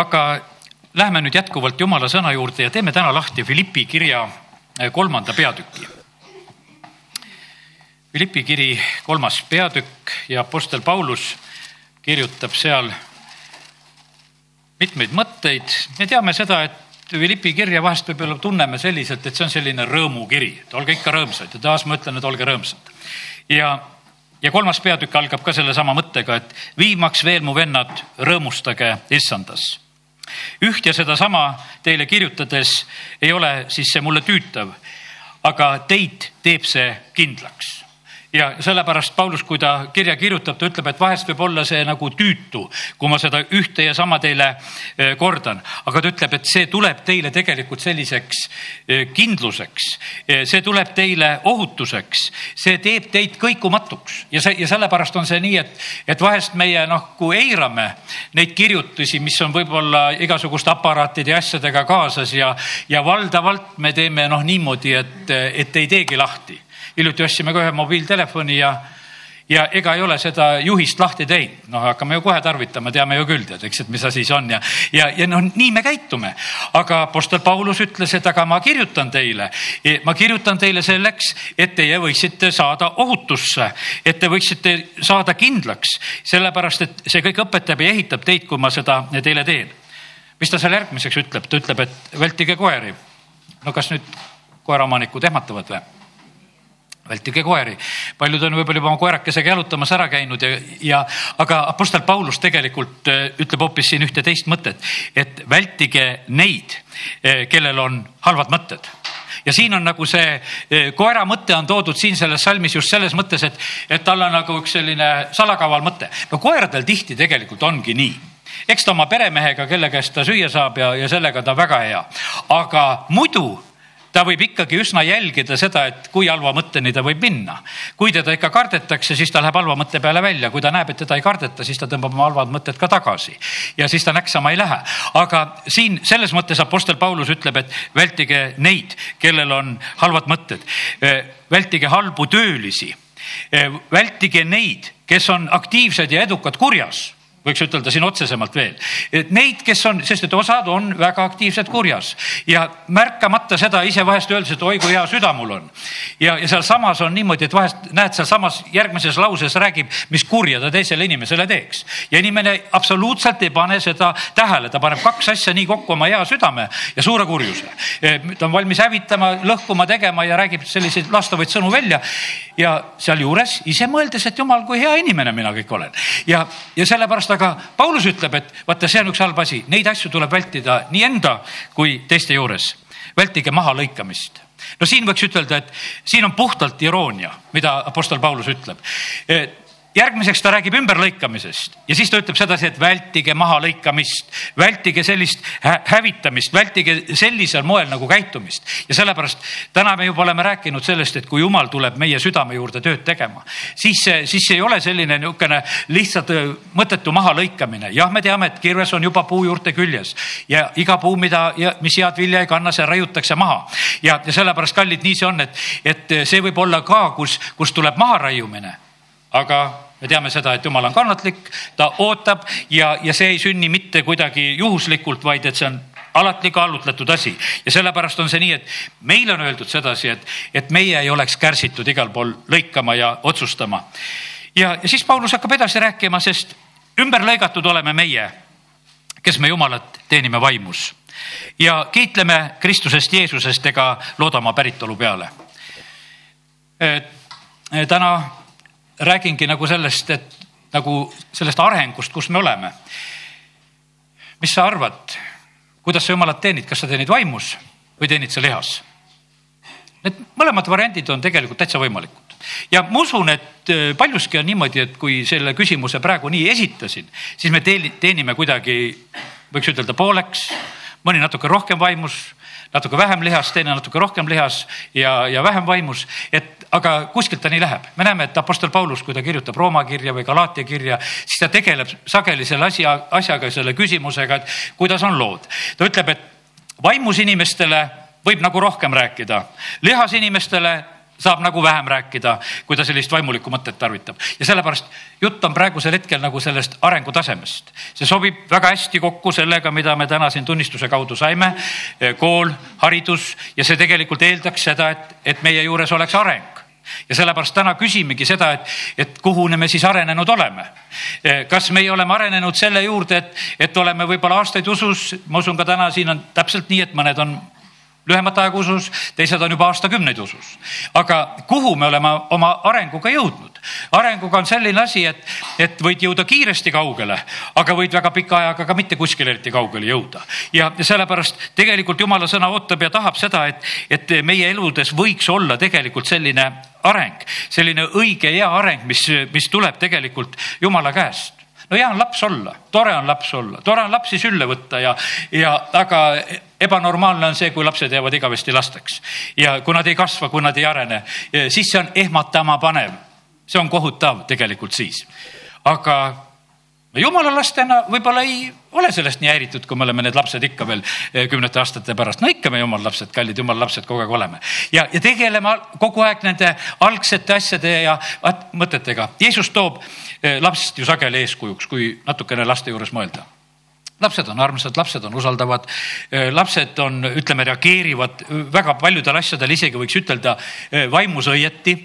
aga lähme nüüd jätkuvalt Jumala sõna juurde ja teeme täna lahti Philippi kirja kolmanda peatüki. Philippi kiri kolmas peatükk ja Apostel Paulus kirjutab seal mitmeid mõtteid. me teame seda, et Philippi kirja vahest võib-olla tunneme selliselt, et see on selline rõõmukiri, et olge ikka rõõmsad ja taas ma ütlen, et olge rõõmsad. ja, ja kolmas peatükk algab ka sellesama mõttega, et viimaks veel mu vennad, rõõmustage issandas. Üht ja sedasama teile kirjutades ei ole siis see mulle tüütav, aga teid teeb see kindlaks ja sellepärast Paulus, kui ta kirja kirjutab, ta ütleb, et vahest võib olla see nagu tüütu, kui ma seda ühte ja sama teile e, kordan, aga ta ütleb, et see tuleb teile tegelikult selliseks e, kindluseks. E, see tuleb teile ohutuseks, see teeb teid kõikumatuks. Ja see ja sellepärast on see nii, et, et vahest meie noh, kui eirame neid kirjutusi, mis on võib-olla igasuguste aparaatide ja asjadega kaasas ja, ja valdavalt me teeme noh niimoodi, et, et ei teegi lahti hiljuti ostsime ka ühe mobiiltelefoni ja, ja ega ei ole seda juhist lahti teinud, noh, hakkame ju kohe tarvitama, teame ju küll, tead, eks, et mis asi see on ja, ja, ja noh, nii me käitume. aga Apostel Paulus ütles, et aga ma kirjutan teile, ma kirjutan teile selleks, et teie võiksite saada ohutusse, et te võiksite saada kindlaks, sellepärast et see kõik õpetab ja ehitab teid, kui ma seda teile teen. mis ta seal järgmiseks ütleb, ta ütleb, et vältige koeri. no kas nüüd koeraomanikud ehmatavad või? Vältige koeri. paljud on võib-olla juba oma koerakesega jalutamas ära käinud ja, ja aga Apostel Paulus tegelikult äh, ütleb hoopis siin ühte teist mõtet, et vältige neid, äh, kellel on halvad mõtted ja siin on nagu see äh, koera mõte on toodud siin selles salmis just selles mõttes, et, et tal on nagu üks selline salakaval mõte. no koeradel tihti tegelikult ongi nii eks ta oma peremehega, kelle käest ta süüa saab ja, ja sellega ta väga hea, aga muidu ta võib ikkagi üsna jälgida seda, et kui halva mõtteni ta võib minna. kui teda ikka kardetakse, siis ta läheb halva mõtte peale välja, kui ta näeb, et teda ei kardeta, siis ta tõmbab oma halvad mõtted ka tagasi ja siis ta näksama ei lähe. aga siin selles mõttes Apostel Paulus ütleb, et vältige neid, kellel on halvad mõtted. vältige halbu töölisi. vältige neid, kes on aktiivsed ja edukad kurjas võiks ütelda siin otsesemalt veel, et neid, kes on, sest et osad on väga aktiivsed kurjas. Ja märkamata seda ise vahest öeldes, et oi kui hea süda mul on. ja, ja sealsamas on niimoodi, et vahest näed, sealsamas järgmises lauses räägib, mis kurja ta teisele inimesele teeks. Ja inimene absoluutselt ei pane seda tähele, ta paneb kaks asja nii kokku, oma hea südame ja suure kurjuse. ta on valmis hävitama, lõhkuma, tegema ja räägib selliseid lastavaid sõnu välja. Ja sealjuures ise mõeldes, et jumal, kui hea inimene mina kõik olen. Ja, ja sellepärast sellepärast aga Paulus ütleb, et vaata, see on üks halb asi, neid asju tuleb vältida nii enda kui teiste juures. vältige mahalõikamist. No siin võiks ütelda, et siin on puhtalt iroonia, mida Apostel Paulus ütleb järgmiseks ta räägib ümberlõikamisest ja siis ta ütleb sedasi, et vältige mahalõikamist, vältige sellist hävitamist, vältige sellisel moel nagu käitumist. ja sellepärast täna me juba oleme rääkinud sellest, et kui jumal tuleb meie südame juurde tööd tegema, siis, siis ei ole selline niisugune lihtsalt mõttetu mahalõikamine. jah, me teame, et kirves on juba puu juurte küljes ja iga puu, mida, mis head vilja ei kanna, see raiutakse maha. ja, ja sellepärast, kallid, nii see on, et, et see võib olla ka, kus, kus tuleb maharaiumine aga me teame seda, et jumal on kannatlik, ta ootab ja, ja see ei sünni mitte kuidagi juhuslikult, vaid et see on alati kaalutletud asi ja sellepärast on see nii, et meile on öeldud sedasi, et, et meie ei oleks kärsitud igal pool lõikama ja otsustama. ja, ja siis Paulus hakkab edasi rääkima, sest ümber lõigatud oleme meie, kes me Jumalat teenime vaimus ja kiitleme Kristusest Jeesusest ega loodama päritolu peale. täna räägingi nagu sellest, et nagu sellest arengust, kus me oleme. mis sa arvad, kuidas sa jumalat teenid, kas sa teenid vaimus või teenid sa lihas? Need mõlemad variandid on tegelikult täitsa võimalikud ja ma usun, et äh, paljuski on niimoodi, et kui selle küsimuse praegu nii esitasin, siis me teenime kuidagi, võiks ütelda pooleks, mõni natuke rohkem vaimus, natuke vähem lihas, teine natuke rohkem lihas ja, ja vähem vaimus, et aga kuskilt ta nii läheb. me näeme, et Apostel Paulus, kui ta kirjutab Rooma kirja või Galaatia kirja, siis ta tegeleb sageli selle asja, asjaga, selle küsimusega, et kuidas on lood. ta ütleb, et vaimus inimestele võib nagu rohkem rääkida, lihas inimestele saab nagu vähem rääkida, kui ta sellist vaimulikku mõtet tarvitab. ja sellepärast jutt on praegusel hetkel nagu sellest arengutasemest. see sobib väga hästi kokku sellega, mida me täna siin tunnistuse kaudu saime. kool, haridus ja see tegelikult eeldaks seda, et, et meie juures oleks areng ja sellepärast täna küsimegi seda, et, et kuhu me siis arenenud oleme. kas meie oleme arenenud selle juurde, et, et oleme võib-olla aastaid usus, ma usun ka täna siin on täpselt nii, et mõned on lühemat aega usus, teised on juba aastakümneid usus. aga kuhu me oleme oma arenguga jõudnud? arenguga on selline asi, et, et võid jõuda kiiresti kaugele, aga võid väga pika ajaga ka mitte kuskile eriti kaugele jõuda. ja sellepärast tegelikult jumala sõna ootab ja tahab seda, et, et meie eludes võiks olla tegelikult selline areng, selline õige hea areng, mis, mis tuleb tegelikult jumala käest no hea on laps olla, tore on laps olla, tore on lapsi sülle võtta ja, ja aga ebanormaalne on see, kui lapsed jäävad igavesti lasteks ja kui nad ei kasva, kui nad ei arene, siis see on ehmatama panev. see on kohutav tegelikult siis, aga jumala lastena võib-olla ei ole sellest nii häiritud, kui me oleme need lapsed ikka veel eh, kümnete aastate pärast. no ikka me jumala lapsed, kallid jumala lapsed kogu aeg oleme ja, ja tegeleme kogu aeg nende algsete asjade ja mõtetega. Jeesus toob eh, lapsest ju sageli eeskujuks, kui natukene laste juures mõelda lapsed on armsad, lapsed on usaldavad, eh, lapsed on, ütleme, reageerivad väga paljudel asjadel, isegi võiks ütelda vaimus õieti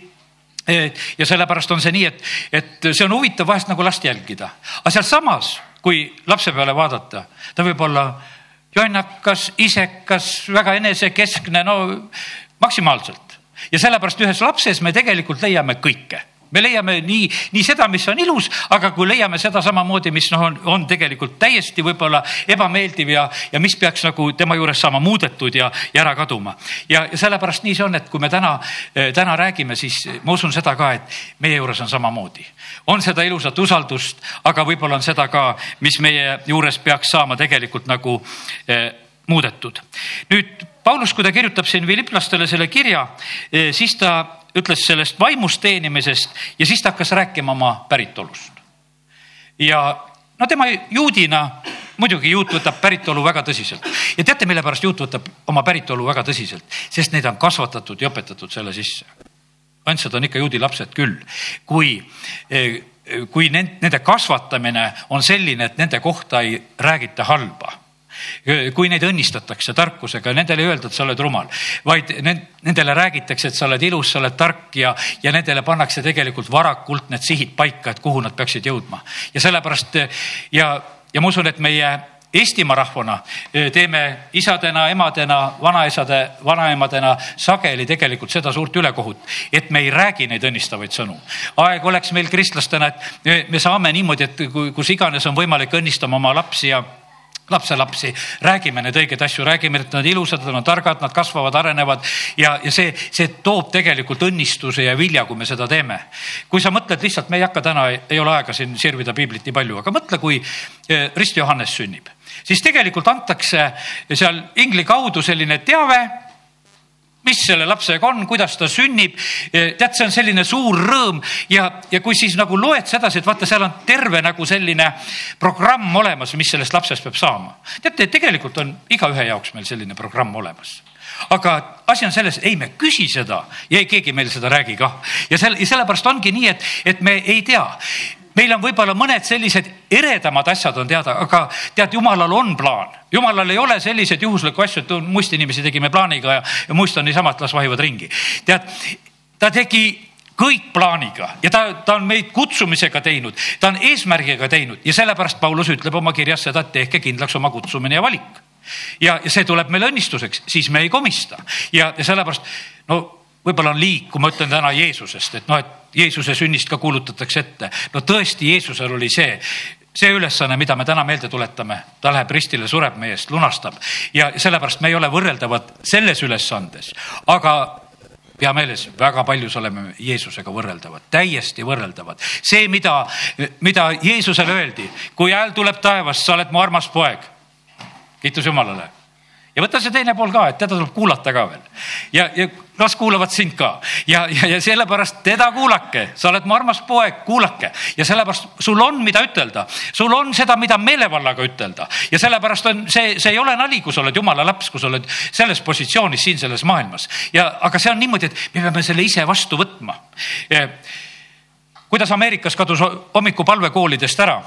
ja sellepärast on see nii, et, et see on huvitav vahest nagu last jälgida, aga sealsamas, kui lapse peale vaadata, ta võib olla jonnakas, isekas, väga enesekeskne, no maksimaalselt. ja sellepärast ühes lapses me tegelikult leiame kõike me leiame nii, nii seda, mis on ilus, aga kui leiame seda samamoodi, mis noh, on, on tegelikult täiesti võib-olla ebameeldiv ja, ja mis peaks nagu tema juures saama muudetud ja, ja ära kaduma. ja, ja sellepärast nii see on, et kui me täna, täna räägime, siis ma usun seda ka, et meie juures on samamoodi. on seda ilusat usaldust, aga võib-olla on seda ka, mis meie juures peaks saama tegelikult nagu eh, muudetud. nüüd Paulus, kui ta kirjutab siin filiplastele selle kirja, eh, siis ta ütles sellest vaimust teenimisest ja siis ta hakkas rääkima oma päritolust. ja no tema juudina, muidugi juut võtab päritolu väga tõsiselt ja teate, mille pärast juut võtab oma päritolu väga tõsiselt, sest neid on kasvatatud ja õpetatud selle sisse. andsad on ikka juudi lapsed küll, kui eh, kui nende kasvatamine on selline, et nende kohta ei räägita halba kui neid õnnistatakse tarkusega, nendele ei öelda, et sa oled rumal, vaid nendele räägitakse, et sa oled ilus, sa oled tark ja, ja nendele pannakse tegelikult varakult need sihid paika, et kuhu nad peaksid jõudma. ja sellepärast ja, ja ma usun, et meie Eestimaa rahvana e, teeme isadena, emadena, vanaisade, vanaemadena sageli tegelikult seda suurt ülekohut, et me ei räägi neid õnnistavaid sõnu. aeg oleks meil kristlastena, et me saame niimoodi, et kui, kus iganes on võimalik õnnistama oma lapsi ja lapselapsi, räägime neid õigeid asju, räägime, et nad on ilusad, nad on targad, nad kasvavad, arenevad ja, ja see, see toob tegelikult õnnistuse ja vilja, kui me seda teeme. kui sa mõtled lihtsalt, me ei hakka täna, ei ole aega siin sirvida piiblit nii palju, aga mõtle, kui eh, Rist Johannes sünnib, siis tegelikult antakse seal ingli kaudu selline teave mis selle lapsega on, kuidas ta sünnib. tead, see on selline suur rõõm ja, ja kui siis nagu loed sedasi, et vaata, seal on terve nagu selline programm olemas, mis sellest lapsest peab saama. teate, tegelikult on igaühe jaoks meil selline programm olemas aga asi on selles, ei, me küsi seda ja ei keegi meil seda räägi kah. ja selle, sellepärast ongi nii, et, et me ei tea meil on võib-olla mõned sellised eredamad asjad on teada, aga tead, jumalal on plaan. jumalal ei ole selliseid juhuslikku asju, et muistinimesi tegime plaaniga ja, ja muist on niisama, et las vahivad ringi. tead, ta tegi kõik plaaniga ja ta, ta on meid kutsumisega teinud, ta on eesmärgiga teinud ja sellepärast Paulus ütleb oma kirjas seda, et tehke kindlaks oma kutsumine ja valik. ja, ja see tuleb meile õnnistuseks, siis me ei komista ja, ja sellepärast no võib-olla on liig, kui ma ütlen täna Jeesusest, et noh, et Jeesuse sünnist ka kuulutatakse ette. no tõesti, Jeesusel oli see, see ülesanne, mida me täna meelde tuletame, ta läheb ristile, sureb meie eest, lunastab ja sellepärast me ei ole võrreldavad selles ülesandes, aga pea meeles, väga paljus oleme Jeesusega võrreldavad, täiesti võrreldavad. see, mida, mida Jeesusele öeldi, kui hääl tuleb taevast, sa oled mu armas poeg. kiitus Jumalale ja võta see teine pool ka, et teda tuleb kuulata ka veel. ja, ja las kuulavad sind ka? Ja, ja, ja sellepärast teda kuulake, sa oled mu armas poeg, kuulake. Ja sellepärast sul on, mida ütelda, sul on seda, mida meelevallaga ütelda. Ja sellepärast on see, see ei ole nali, kui sa oled jumala laps, kui sa oled selles positsioonis siin selles maailmas. Ja, aga see on niimoodi, et me peame selle ise vastu võtma. kuidas Ameerikas kadus hommikupalve koolidest ära?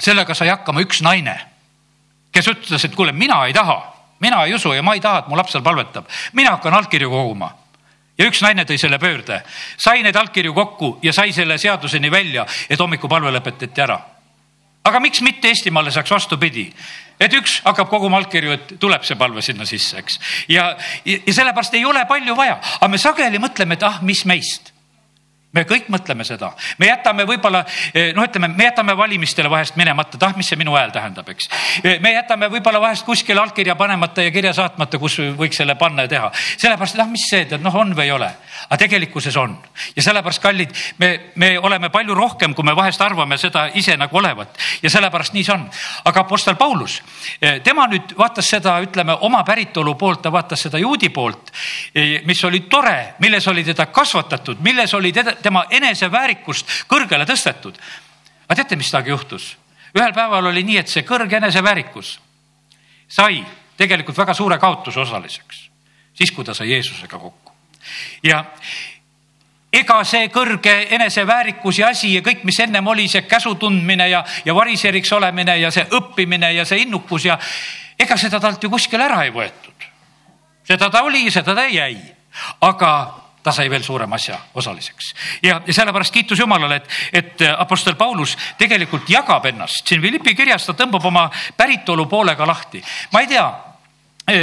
sellega sai hakkama üks naine, kes ütles, et kuule, mina ei taha mina ei usu ja ma ei taha, et mu laps seal palvetab. mina hakkan allkirju koguma. ja üks naine tõi selle pöörde, sai neid allkirju kokku ja sai selle seaduseni välja, et hommikupalve lõpetati ära. aga miks mitte Eestimaale saaks vastupidi? et üks hakkab koguma allkirju, et tuleb see palve sinna sisse, eks. ja, ja, ja sellepärast ei ole palju vaja, aga me sageli mõtleme, et ah, mis meist me kõik mõtleme seda, me jätame võib-olla eh, noh, ütleme, me jätame valimistele vahest minemata, et ah, mis see minu hääl tähendab, eks. Eh, me jätame võib-olla vahest kuskile allkirja panemata ja kirja saatmata, kus võiks selle panna ja teha. sellepärast, et ah, mis see, tead, noh, on või ei ole. aga tegelikkuses on ja sellepärast, kallid, me, me oleme palju rohkem, kui me vahest arvame seda ise nagu olevat ja sellepärast nii see on. aga Apostel Paulus, eh, tema nüüd vaatas seda, ütleme oma päritolu poolt, ta vaatas seda juudi poolt, mis oli tore, milles oli teda kasvatatud, milles oli teda tema eneseväärikust kõrgele tõstetud. aga teate, mis temaga juhtus? ühel päeval oli nii, et see kõrge eneseväärikus sai tegelikult väga suure kaotuse osaliseks, siis kui ta sai Jeesusega kokku. ja ega see kõrge eneseväärikus ja asi ja kõik, mis ennem oli, see käsu tundmine ja, ja variseriks olemine ja see õppimine ja see innukus ja ega seda talt ju kuskile ära ei võetud. seda ta oli, seda ta jäi, aga ta sai veel suurema asja osaliseks ja, ja sellepärast kiitus Jumalale, et, et Apostel Paulus tegelikult jagab ennast siin Philippi kirjas, ta tõmbab oma päritolu poolega lahti. ma ei tea,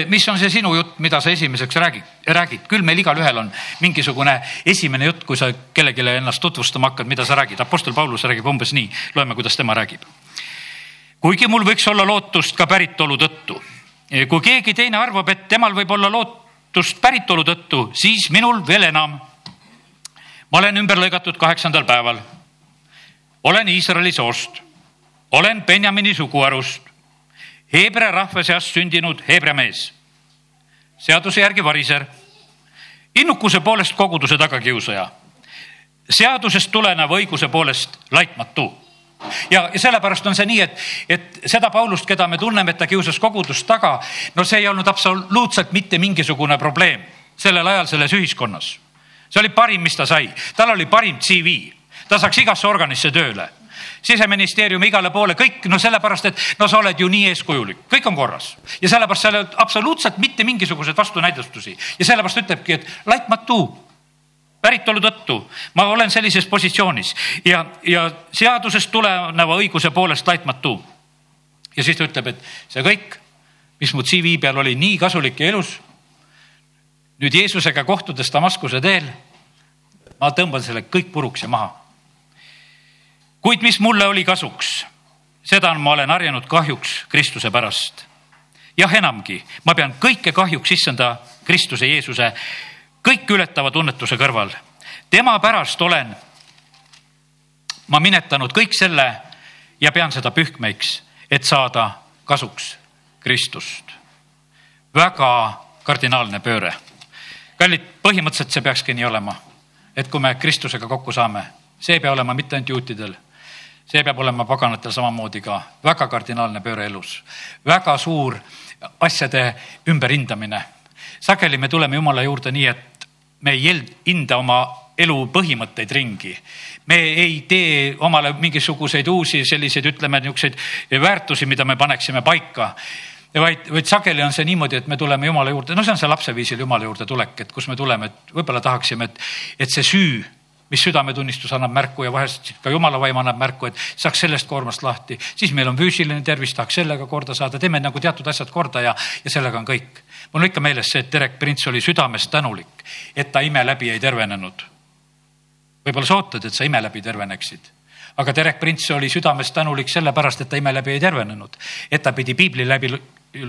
mis on see sinu jutt, mida sa esimeseks räägid, räägid, küll meil igalühel on mingisugune esimene jutt, kui sa kellelegi ennast tutvustama hakkad, mida sa räägid. Apostel Paulus räägib umbes nii, loeme, kuidas tema räägib. kuigi mul võiks olla lootust ka päritolu tõttu, kui keegi teine arvab, et temal võib olla loot-, Egiptust päritolu tõttu, siis minul veel enam. ma olen ümber lõigatud kaheksandal päeval. olen Iisraeli soost, olen Benjamini suguharust, Heebrea rahva seast sündinud Heebrea mees, seaduse järgi variser, innukuse poolest koguduse tagakiusaja, seadusest tuleneva õiguse poolest laitmatu ja, sellepärast on see nii, et, et seda Paulust, keda me tunneme, et ta kiusas kogudust taga, no see ei olnud absoluutselt mitte mingisugune probleem sellel ajal selles ühiskonnas. see oli parim, mis ta sai, tal oli parim CV, ta saaks igasse organisse tööle. Siseministeeriumi igale poole, kõik no sellepärast, et no sa oled ju nii eeskujulik, kõik on korras. Ja sellepärast seal ei olnud absoluutselt mitte mingisuguseid vastunäidustusi. Ja sellepärast ütlebki, et laitmatu päritolu tõttu ma olen sellises positsioonis ja, ja seadusest tuleneva õiguse poolest laitmatu. ja siis ta ütleb, et see kõik, mis mu CV peal oli nii kasulik ja elus. nüüd Jeesusega kohtudes Damaskuse teel, ma tõmban selle kõik puruks ja maha. kuid mis mulle oli kasuks, seda ma olen harjanud kahjuks Kristuse pärast. jah, enamgi, ma pean kõike kahjuks issanda Kristuse Jeesuse kõik ületava tunnetuse kõrval. tema pärast olen ma minetanud kõik selle ja pean seda pühkmeiks, et saada kasuks Kristust. väga kardinaalne pööre. kallid, põhimõtteliselt see peakski nii olema, et kui me Kristusega kokku saame, see ei pea olema mitte ainult juutidel see peab olema paganatel samamoodi ka väga kardinaalne pööre elus, väga suur asjade ümberhindamine. sageli me tuleme Jumala juurde nii, et me ei hinda oma elu põhimõtteid ringi. me ei tee omale mingisuguseid uusi selliseid, ütleme niisuguseid väärtusi, mida me paneksime paika. Vaid, vaid sageli on see niimoodi, et me tuleme Jumala juurde, no see on see lapseviisil Jumala juurde tulek, et kus me tuleme, et võib-olla tahaksime, et, et see süü, mis südametunnistus annab märku ja vahest ka jumala vaim annab märku, et saaks sellest koormast lahti, siis meil on füüsiline tervis, tahaks sellega korda saada, teeme nagu teatud asjad korda ja, ja sellega on kõik mul on ikka meeles see, et Terek Prints oli südamest tänulik, et ta ime läbi ei tervenenud. võib-olla sa ootad, et sa ime läbi terveneksid, aga Terek Prints oli südamest tänulik sellepärast, et ta ime läbi ei tervenenud, et ta pidi piibli läbi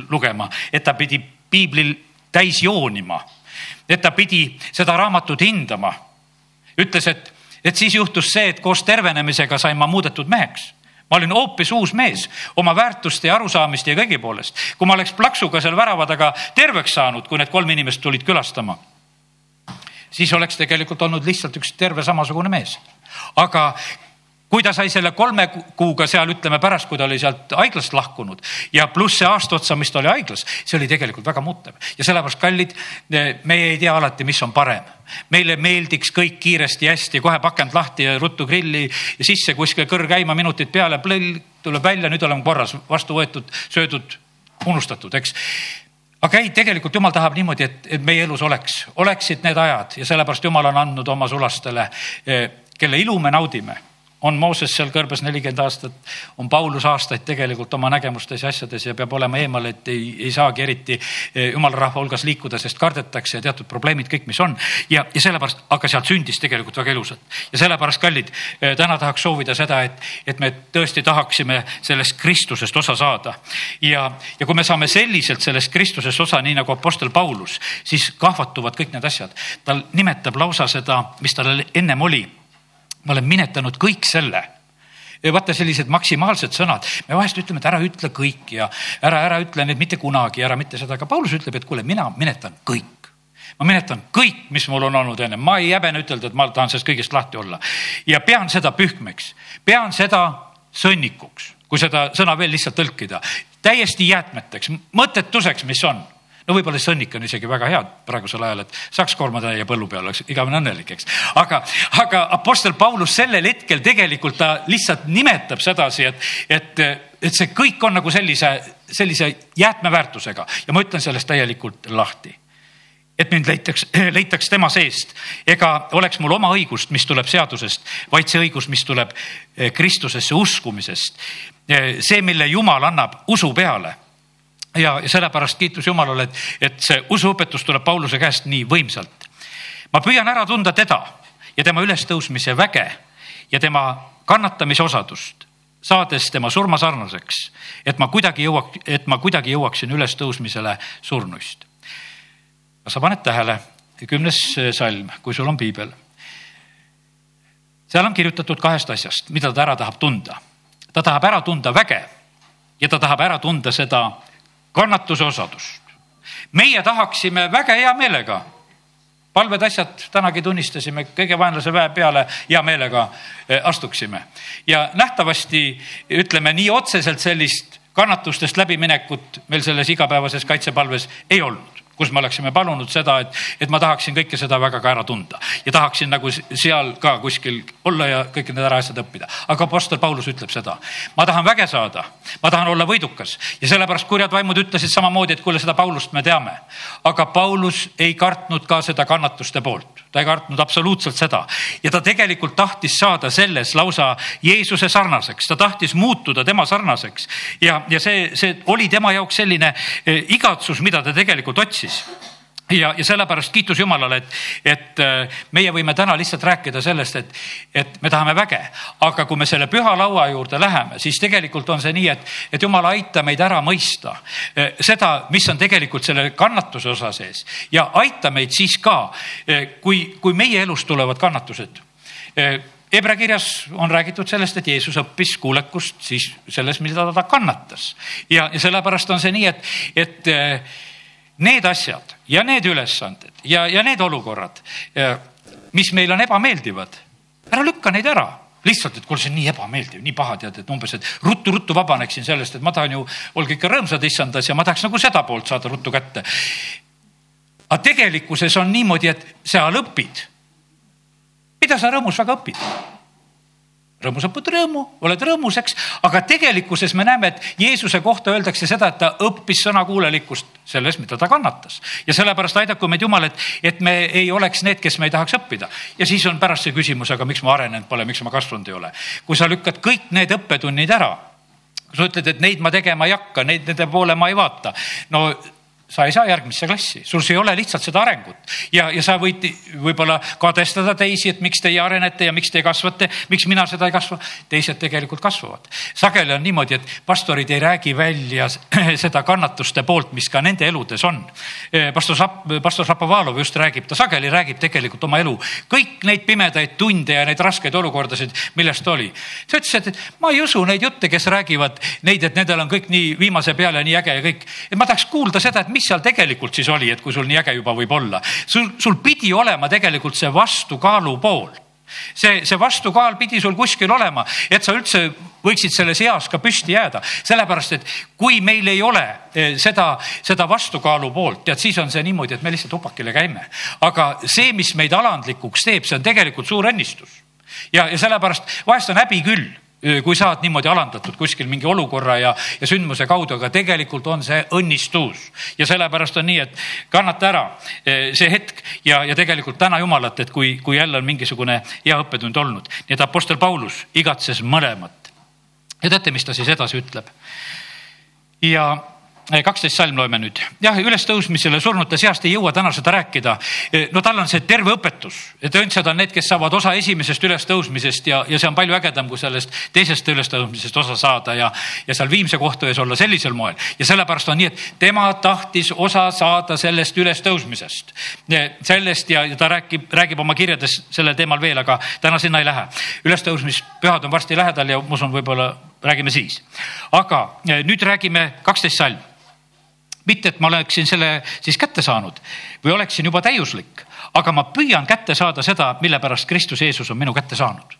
lugema, et ta pidi piiblil täis joonima, et ta pidi seda raamatut hindama. Ütles, et, et siis juhtus see, et koos tervenemisega sain ma muudetud meheks ma olin hoopis uus mees oma väärtuste ja arusaamiste ja kõigi poolest. kui ma oleks plaksuga seal värava taga terveks saanud, kui need kolm inimest tulid külastama, siis oleks tegelikult olnud lihtsalt üks terve samasugune mees. aga kui ta sai selle kolme kuuga seal, ütleme pärast, kui ta oli sealt haiglast lahkunud ja pluss see aasta otsa, mis ta oli haiglas, see oli tegelikult väga muutev ja sellepärast, kallid, meie ei tea alati, mis on parem. meile meeldiks kõik kiiresti, hästi, kohe pakend lahti ja ruttu grilli ja sisse kuskile kõr käima, minutid peale, plõll tuleb välja, nüüd oleme korras, vastu võetud, söödud, unustatud, eks aga ei, tegelikult jumal tahab niimoodi, et, et meie elus oleks, oleksid need ajad ja sellepärast jumal on andnud oma sulastele, eh, kelle ilu me naudime on Mooses seal kõrbes nelikümmend aastat, on Paulus aastaid tegelikult oma nägemustes ja asjades ja peab olema eemal, et ei, ei saagi eriti eh, jumala rahva hulgas liikuda, sest kardetakse ja teatud probleemid kõik, mis on. ja, ja sellepärast, aga sealt sündis tegelikult väga ilusat ja sellepärast, kallid, eh, täna tahaks soovida seda, et, et me tõesti tahaksime sellest Kristusest osa saada. ja, ja kui me saame selliselt sellest Kristusest osa, nii nagu Apostel Paulus, siis kahvatuvad kõik need asjad. ta nimetab lausa seda, mis tal ennem oli ma olen minetanud kõik selle. Ja vaata sellised maksimaalsed sõnad, me vahest ütleme, et ära ütle kõik ja ära, ära ütle neid mitte kunagi, ära mitte seda, aga Paulus ütleb, et kuule, mina minetan kõik. ma minetan kõik, mis mul on olnud enne, ma ei häbene ütelda, et ma tahan sellest kõigest lahti olla. Ja pean seda pühkmeks, pean seda sõnnikuks, kui seda sõna veel lihtsalt tõlkida, täiesti jäätmeteks, mõttetuseks, mis on no võib-olla see sõnnik on isegi väga hea praegusel ajal, et saaks koormatäie põllu peal, oleks igavene õnnelik, eks. aga, aga Apostel Paulus sellel hetkel tegelikult ta lihtsalt nimetab sedasi, et, et, et see kõik on nagu sellise, sellise jäätmeväärtusega ja ma ütlen sellest täielikult lahti et mind leitaks, leitaks tema seest ega oleks mul oma õigust, mis tuleb seadusest, vaid see õigus, mis tuleb eh, Kristusesse uskumisest. Eh, see, mille Jumal annab usu peale ja sellepärast kiitus Jumalale, et, et see usuõpetus tuleb Pauluse käest nii võimsalt. ma püüan ära tunda teda ja tema ülestõusmise väge ja tema kannatamise osadust, saades tema surma sarnaseks, et ma kuidagi jõuaks, et ma kuidagi jõuaksin ülestõusmisele surnuist. kas sa paned tähele, kümnes salm, kui sul on piibel. seal on kirjutatud kahest asjast, mida ta ära tahab tunda. ta tahab ära tunda väge ja ta tahab ära tunda seda kannatuse osadust. meie tahaksime väga hea meelega, palved asjad tänagi tunnistasime, kõige vaenlase väe peale hea meelega eh, astuksime. ja nähtavasti ütleme nii otseselt sellist kannatustest läbiminekut meil selles igapäevases kaitsepalves ei olnud kus me oleksime palunud seda, et, et ma tahaksin kõike seda väga ka ära tunda. Ja tahaksin nagu seal ka kuskil olla ja kõik need ära asjad õppida. aga Apostel Paulus ütleb seda, ma tahan väge saada, ma tahan olla võidukas. Ja sellepärast kurjad vaimud ütlesid samamoodi, et kuule, seda Paulust me teame. aga Paulus ei kartnud ka seda kannatuste poolt, ta ei kartnud absoluutselt seda. Ja ta tegelikult tahtis saada selles lausa Jeesuse sarnaseks, ta tahtis muutuda tema sarnaseks. Ja, ja see, see oli tema jaoks selline eh, igatsus, mida ta tegelikult otsis ja, ja sellepärast kiitus Jumalale, et, et äh, meie võime täna lihtsalt rääkida sellest, et, et me tahame väge, aga kui me selle püha laua juurde läheme, siis tegelikult on see nii, et, et Jumal, aita meid ära mõista äh, seda, mis on tegelikult selle kannatuse osa sees. Ja aita meid siis ka, äh, kui, kui meie elus tulevad kannatused. Hebra kirjas on räägitud sellest, et Jeesus õppis kuulekust siis selles, mida ta kannatas. Ja, ja sellepärast on see nii, et, et need asjad ja need ülesanded ja, ja need olukorrad, mis meile on ebameeldivad, ära lükka neid ära lihtsalt, et kuule, see on nii ebameeldiv, nii paha, tead, et umbes, et ruttu-ruttu vabaneksin sellest, et ma tahan ju, olge ikka rõõmsad issandas ja ma tahaks nagu seda poolt saada ruttu kätte. aga tegelikkuses on niimoodi, et seal õpid. mida sa rõõmus väga õpid? Rõõmus õpid rõõmu, oled rõõmus, eks, aga tegelikkuses me näeme, et Jeesuse kohta öeldakse seda, et ta õppis sõnakuulelikkust selles, mida ta kannatas. ja sellepärast aidaku meid Jumal, et, et me ei oleks need, kes me ei tahaks õppida. ja siis on pärast see küsimus, aga miks ma arenenud pole, miks ma kasvanud ei ole. kui sa lükkad kõik need õppetunnid ära, kui sa ütled, et neid ma tegema ei hakka, neid, nende poole ma ei vaata, no sa ei saa järgmisse klassi, sul ei ole lihtsalt seda arengut ja, ja sa võid võib-olla kadestada teisi, et miks teie arenete ja miks te kasvate, miks mina seda ei kasva. teised tegelikult kasvavad. sageli on niimoodi, et pastorid ei räägi välja seda kannatuste poolt, mis ka nende eludes on. pastor Šap-, pastor Šapovalov just räägib, ta sageli räägib tegelikult oma elu, kõik neid pimedaid tunde ja neid raskeid olukordasid, millest oli. ta ütles, et ma ei usu neid jutte, kes räägivad neid, et nendel on kõik nii viimase peale nii äge ja kõik, et ma tahaks kuulda seda, et mis seal tegelikult siis oli, et kui sul nii äge juba võib olla? sul, sul pidi olema tegelikult see vastukaalu pool see, see vastukaal pidi sul kuskil olema, et sa üldse võiksid selles eas ka püsti jääda, sellepärast et kui meil ei ole eh, seda, seda vastukaalu poolt, tead, siis on see niimoodi, et me lihtsalt upakile käime. aga see, mis meid alandlikuks teeb, see on tegelikult suur õnnistus. ja, ja sellepärast vahest on häbi küll kui sa oled niimoodi alandatud kuskil mingi olukorra ja, ja sündmuse kaudu, aga tegelikult on see õnnistus. ja sellepärast on nii, et kannata ära see hetk ja, ja tegelikult täna Jumalat, et kui, kui jälle on mingisugune hea õppetund olnud. nii et Apostel Paulus igatses mõlemat. ja teate, mis ta siis edasi ütleb? ja kaksteist salm loeme nüüd. jah, ülestõusmisele surnute seast ei jõua täna seda rääkida. no tal on see terve õpetus, et õndsad on need, kes saavad osa esimesest ülestõusmisest ja, ja see on palju ägedam, kui sellest teisest ülestõusmisest osa saada ja, ja seal viimse kohtu ees olla sellisel moel. ja sellepärast on nii, et tema tahtis osa saada sellest ülestõusmisest. sellest ja, ja ta räägib, räägib oma kirjades sellel teemal veel, aga täna sinna ei lähe. ülestõusmispühad on varsti lähedal ja ma usun, võib-olla räägime siis. aga nüüd räägime kaksteist salm mitte, et ma oleksin selle siis kätte saanud või oleksin juba täiuslik, aga ma püüan kätte saada seda, mille pärast Kristus Jeesus on minu kätte saanud.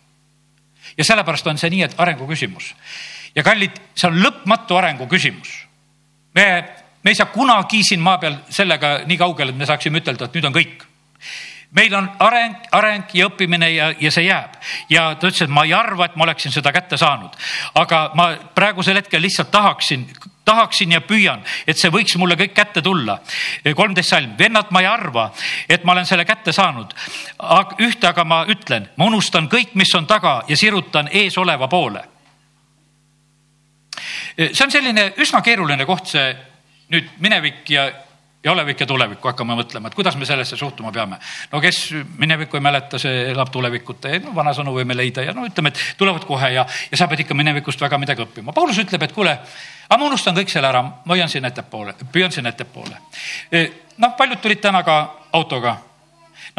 ja sellepärast on see nii, et arengu küsimus ja kallid, see on lõpmatu arengu küsimus. me, me ei saa kunagi siin maa peal sellega nii kaugele, et me saaksime ütelda, et nüüd on kõik meil on areng, areng ja õppimine ja, ja see jääb. ja ta ütles, et ma ei arva, et ma oleksin seda kätte saanud. aga ma praegusel hetkel lihtsalt tahaksin tahaksin ja püüan, et see võiks mulle kõik kätte tulla. kolmteist salm, vennad, ma ei arva, et ma olen selle kätte saanud. ühte aga ma ütlen, ma unustan kõik, mis on taga ja sirutan eesoleva poole. see on selline üsna keeruline koht, see nüüd minevik ja ja olevik ja tulevikku hakkame mõtlema, et kuidas me sellesse suhtuma peame. no kes minevikku ei mäleta, see elab tulevikut, no vanasõnu võime leida ja no ütleme, et tulevad kohe ja, ja sa pead ikka minevikust väga midagi õppima. Paulus ütleb, et kuule aga ma unustan kõik selle ära, ma hoian siin ettepoole, püüan siin ettepoole. E, noh, paljud tulid täna ka autoga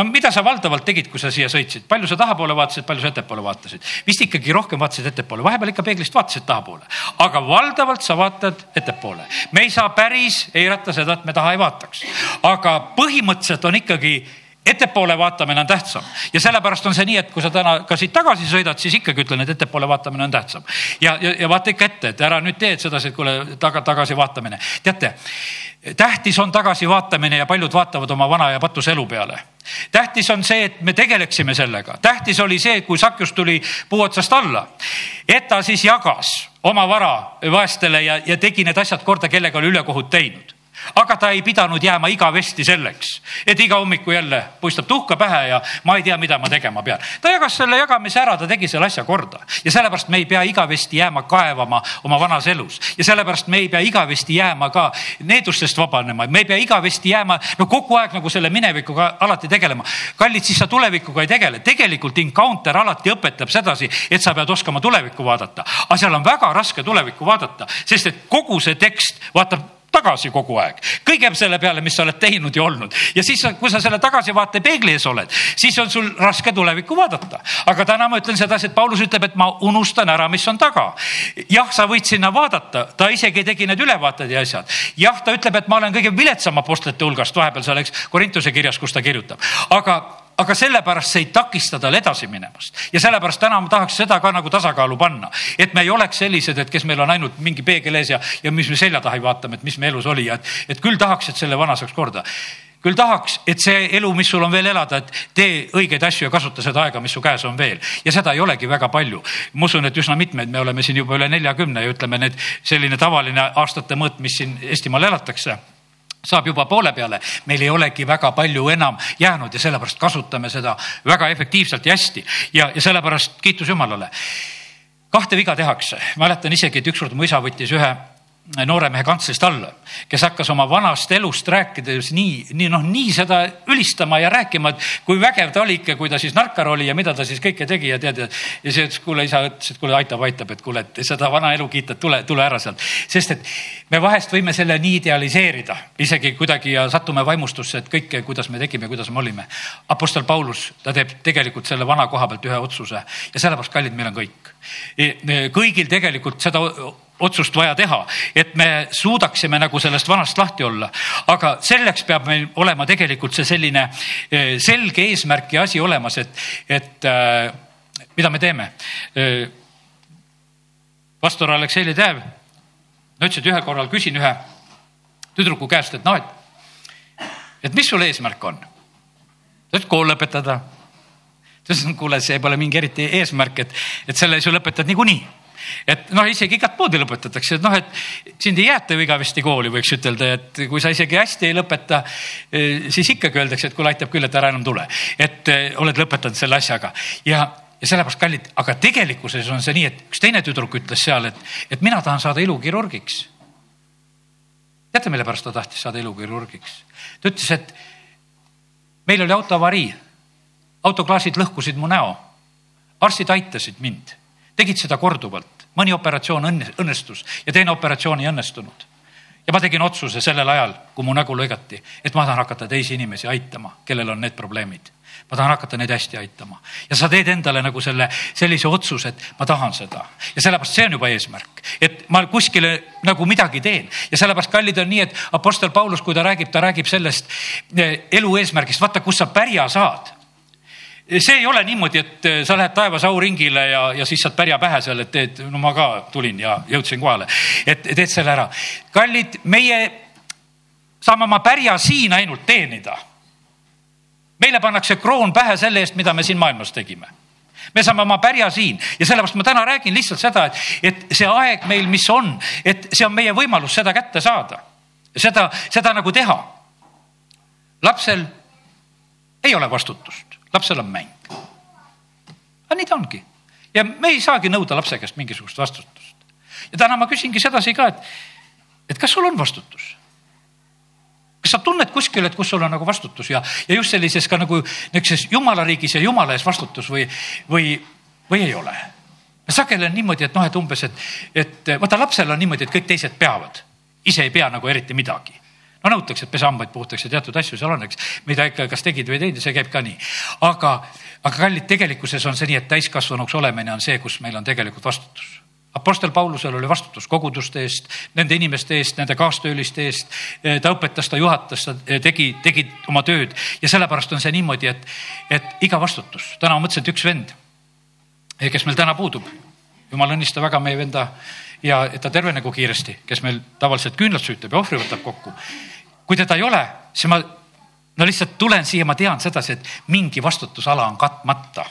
no mida sa valdavalt tegid, kui sa siia sõitsid, palju sa tahapoole vaatasid, palju sa ettepoole vaatasid? vist ikkagi rohkem vaatasid ettepoole, vahepeal ikka peeglist vaatasid tahapoole, aga valdavalt sa vaatad ettepoole. me ei saa päris eirata seda, et me taha ei vaataks, aga põhimõtteliselt on ikkagi ettepoole vaatamine on tähtsam ja sellepärast on see nii, et kui sa täna ka siit tagasi sõidad, siis ikkagi ütlen, et ettepoole vaatamine on tähtsam. ja, ja, ja vaata ikka ette, et ära nüüd tee sedasi, et kuule taga, tagasi vaatamine. teate, tähtis on tagasivaatamine ja paljud vaatavad oma vana ja patuse elu peale. Tähtis on see, et me tegeleksime sellega, tähtis oli see, kui Sakjus tuli puu otsast alla, et ta siis jagas oma vara vaestele ja, ja tegi need asjad korda, kellega oli ülekohut teinud aga ta ei pidanud jääma igavesti selleks, et iga hommiku jälle puistab tuhka pähe ja ma ei tea, mida ma tegema pean. ta jagas selle jagamise ära, ta tegi selle asja korda. Ja sellepärast me ei pea igavesti jääma kaevama oma vanas elus. Ja sellepärast me ei pea igavesti jääma ka needustest vabanema, me ei pea igavesti jääma no kogu aeg nagu selle minevikuga alati tegelema. kallid, siis sa tulevikuga ei tegele, tegelikult encounter alati õpetab sedasi, et sa pead oskama tulevikku vaadata, aga seal on väga raske tulevikku vaadata, sest et kogu see tekst vaatab tagasi kogu aeg, kõige selle peale, mis sa oled teinud ja olnud. ja siis, kui sa selle tagasivaate peegli ees oled, siis on sul raske tulevikku vaadata. aga täna ma ütlen sedasi, et Paulus ütleb, et ma unustan ära, mis on taga. jah, sa võid sinna vaadata, ta isegi tegi need ülevaated ja asjad. jah, ta ütleb, et ma olen kõige viletsam apostlite hulgast, vahepeal seal, eks, Korintuse kirjas, kus ta kirjutab. aga aga sellepärast see ei takista tal edasi minemast. Ja sellepärast täna ma tahaks seda ka nagu tasakaalu panna, et me ei oleks sellised, et kes meil on ainult mingi peegel ees ja, ja mis me selja taha ei vaatame, et mis me elus oli. Ja et, et küll tahaks, et selle vana saaks korda. Küll tahaks, et see elu, mis sul on veel elada, et tee õigeid asju ja kasuta seda aega, mis su käes on veel. ja seda ei olegi väga palju. ma usun, et üsna mitmed, me oleme siin juba üle neljakümne ja ütleme, need selline tavaline aastate mõõt, mis siin Eestimaal elatakse saab juba poole peale, meil ei olegi väga palju enam jäänud ja sellepärast kasutame seda väga efektiivselt ja hästi. Ja, ja sellepärast kiitus Jumalale. kahte viga tehakse, mäletan isegi, et ükskord mu isa võttis ühe noore mehe kantslist alla, kes hakkas oma vanast elust rääkides nii, nii noh, nii seda ülistama ja rääkima, et kui vägev ta oli ikka, kui ta siis narkar oli ja mida ta siis kõike tegi ja tead ja. ja see ütles, kuule isa ütles, et kuule aitab, aitab, et kuule, et seda vana elu kiita, tule, tule ära sealt. sest et me vahest võime selle nii idealiseerida isegi kuidagi ja satume vaimustusse, et kõike, kuidas me tegime, kuidas me olime. Apostel Paulus, ta teeb tegelikult selle vana koha pealt ühe otsuse ja sellepärast, kallid, meil on kõik. E, e, kõigil tegelikult seda otsust vaja teha, et me suudaksime nagu sellest vanast lahti olla. aga selleks peab meil olema tegelikult see selline eh, selge eesmärk ja asi olemas, et, et äh, mida me teeme. pastor Aleksei Ledev, ma ütlesin, et ühel korral küsin ühe tüdruku käest, et noh, et, et mis sul eesmärk on? ta ütles kool lõpetada. ta ütles, kuule, see pole mingi eriti eesmärk, et, et selle sa lõpetad niikuinii et noh, isegi igat moodi lõpetatakse, et noh, et sind ei jäeta ju igavesti kooli, võiks ütelda, et kui sa isegi hästi ei lõpeta, siis ikkagi öeldakse, et kuule, aitab küll, et ära enam tule. et eh, oled lõpetanud selle asjaga ja, ja sellepärast kallid, aga tegelikkuses on see nii, et üks teine tüdruk ütles seal, et, et mina tahan saada ilukirurgiks. teate, mille pärast ta tahtis saada ilukirurgiks? ta ütles, et meil oli autoavarii, autoklaasid lõhkusid mu näo. arstid aitasid mind, tegid seda korduvalt, mõni operatsioon õnnestus ja teine operatsioon ei õnnestunud. Ja ma tegin otsuse sellel ajal, kui mu nägu lõigati, et ma tahan hakata teisi inimesi aitama, kellel on need probleemid. Ma tahan hakata neid hästi aitama. Ja sa teed endale nagu selle, sellise otsuse, et ma tahan seda. Ja sellepärast see on juba eesmärk, et ma kuskile nagu midagi teen. Ja sellepärast kallid on nii, et Apostel Paulus, kui ta räägib, ta räägib sellest eh, elu eesmärgist, vaata, kus sa pärja saad see ei ole niimoodi, et eh, sa lähed taevas auringile ja, ja siis saad pärja pähe seal, et teed, no ma ka tulin ja jõudsin kohale, et teed selle ära. kallid, meie saame oma pärja siin ainult teenida meile pannakse kroon pähe selle eest, mida me siin maailmas tegime me saame oma pärja siin ja sellepärast ma täna räägin lihtsalt seda, et, et see aeg meil, mis on, et see on meie võimalus seda kätte saada. seda, seda nagu teha. lapsel ei ole vastutust, lapsel on mäng. aga nii ta ongi ja me ei saagi nõuda lapse käest mingisugust vastutust. ja täna ma küsingi sedasi ka, et, et kas sul on vastutus kas sa tunned kuskil, et kus sul on nagu vastutus ja, ja just sellises ka nagu niisuguses jumala riigis ja jumala ees vastutus või, või, või ei ole? sageli on niimoodi, et noh, et umbes, et, et vaata lapsel on niimoodi, et kõik teised peavad, ise ei pea nagu eriti midagi no nõutakse, et pese hambaid puhtaks ja teatud asju seal on, eks, mida ikka kas tegid või ei teinud ja see käib ka nii. aga, aga kallid, tegelikkuses on see nii, et täiskasvanuks olemine on see, kus meil on tegelikult vastutus Apostel Paulusel oli vastutus koguduste eest, nende inimeste eest, nende kaastööliste eest. ta õpetas, ta juhatas, ta tegi, tegi oma tööd ja sellepärast on see niimoodi, et, et iga vastutus. täna ma mõtlesin, et üks vend, kes meil täna puudub, jumal õnnista väga meie venda ja et ta tervenegu kiiresti, kes meil tavaliselt küünlad süütab ja ohvri võtab kokku. kui teda ei ole, siis ma no lihtsalt tulen siia, ma tean sedasi, et mingi vastutusala on katmata.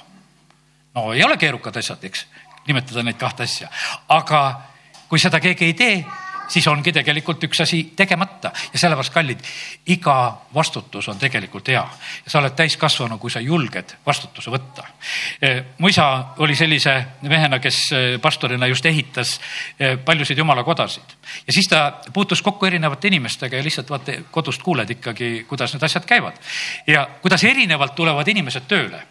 no ei ole keerukad asjad, eks nimetada neid kahte asja. aga kui seda keegi ei tee, siis ongi tegelikult üks asi tegemata ja sellepärast, kallid, iga vastutus on tegelikult hea. sa oled täiskasvanu, kui sa julged vastutuse võtta. Eh, mu isa oli sellise mehena, kes eh, pastorina just ehitas eh, paljusid jumalakodasid ja siis ta puutus kokku erinevate inimestega ja lihtsalt vaata kodust kuuled ikkagi, kuidas need asjad käivad ja kuidas erinevalt tulevad inimesed tööle.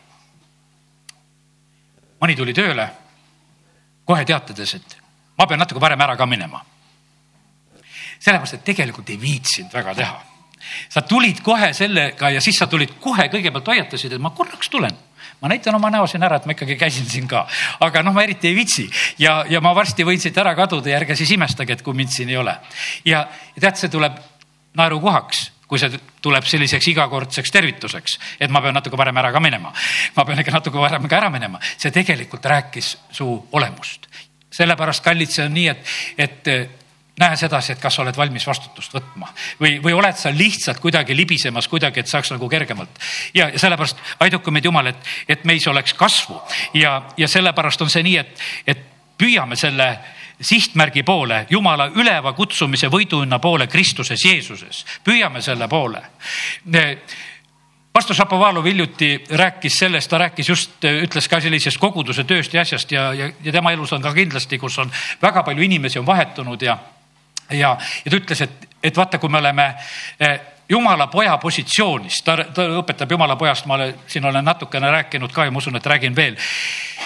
mõni tuli tööle kohe teatades, et ma pean natuke varem ära ka minema. Sellepärast, et tegelikult ei viitsinud väga teha. sa tulid kohe sellega ja siis sa tulid kohe, kõigepealt hoiatasid, et ma korraks tulen ma näitan oma näo siin ära, et ma ikkagi käisin siin ka, aga noh, ma eriti ei viitsi ja, ja ma varsti võin siit ära kaduda ja ärge siis imestage, et kui mind siin ei ole. ja, ja tead, see tuleb naerukohaks kui see tuleb selliseks igakordseks tervituseks, et ma pean natuke varem ära ka minema. ma pean ikka natuke varem ka ära minema, see tegelikult rääkis su olemust. sellepärast, kallid, see on nii, et, et näe sedasi, et kas sa oled valmis vastutust võtma või, või oled sa lihtsalt kuidagi libisemas kuidagi, et saaks nagu kergemalt. ja, sellepärast aidaku meid Jumal, et, et meis oleks kasvu ja, ja sellepärast on see nii, et, et püüame selle sihtmärgi poole, Jumala üleva kutsumise võiduhinna poole Kristuses Jeesuses. püüame selle poole. pastor Šapovalov hiljuti rääkis sellest, ta rääkis just, ütles ka sellisest koguduse tööst ja asjast ja, ja, ja tema elus on ka kindlasti, kus on väga palju inimesi on vahetunud ja, ja, ja ta ütles, et, et vaata, kui me oleme eh, jumala poja positsioonis, ta, ta õpetab jumala pojast, ma olen, siin olen natukene rääkinud ka ja ma usun, et räägin veel.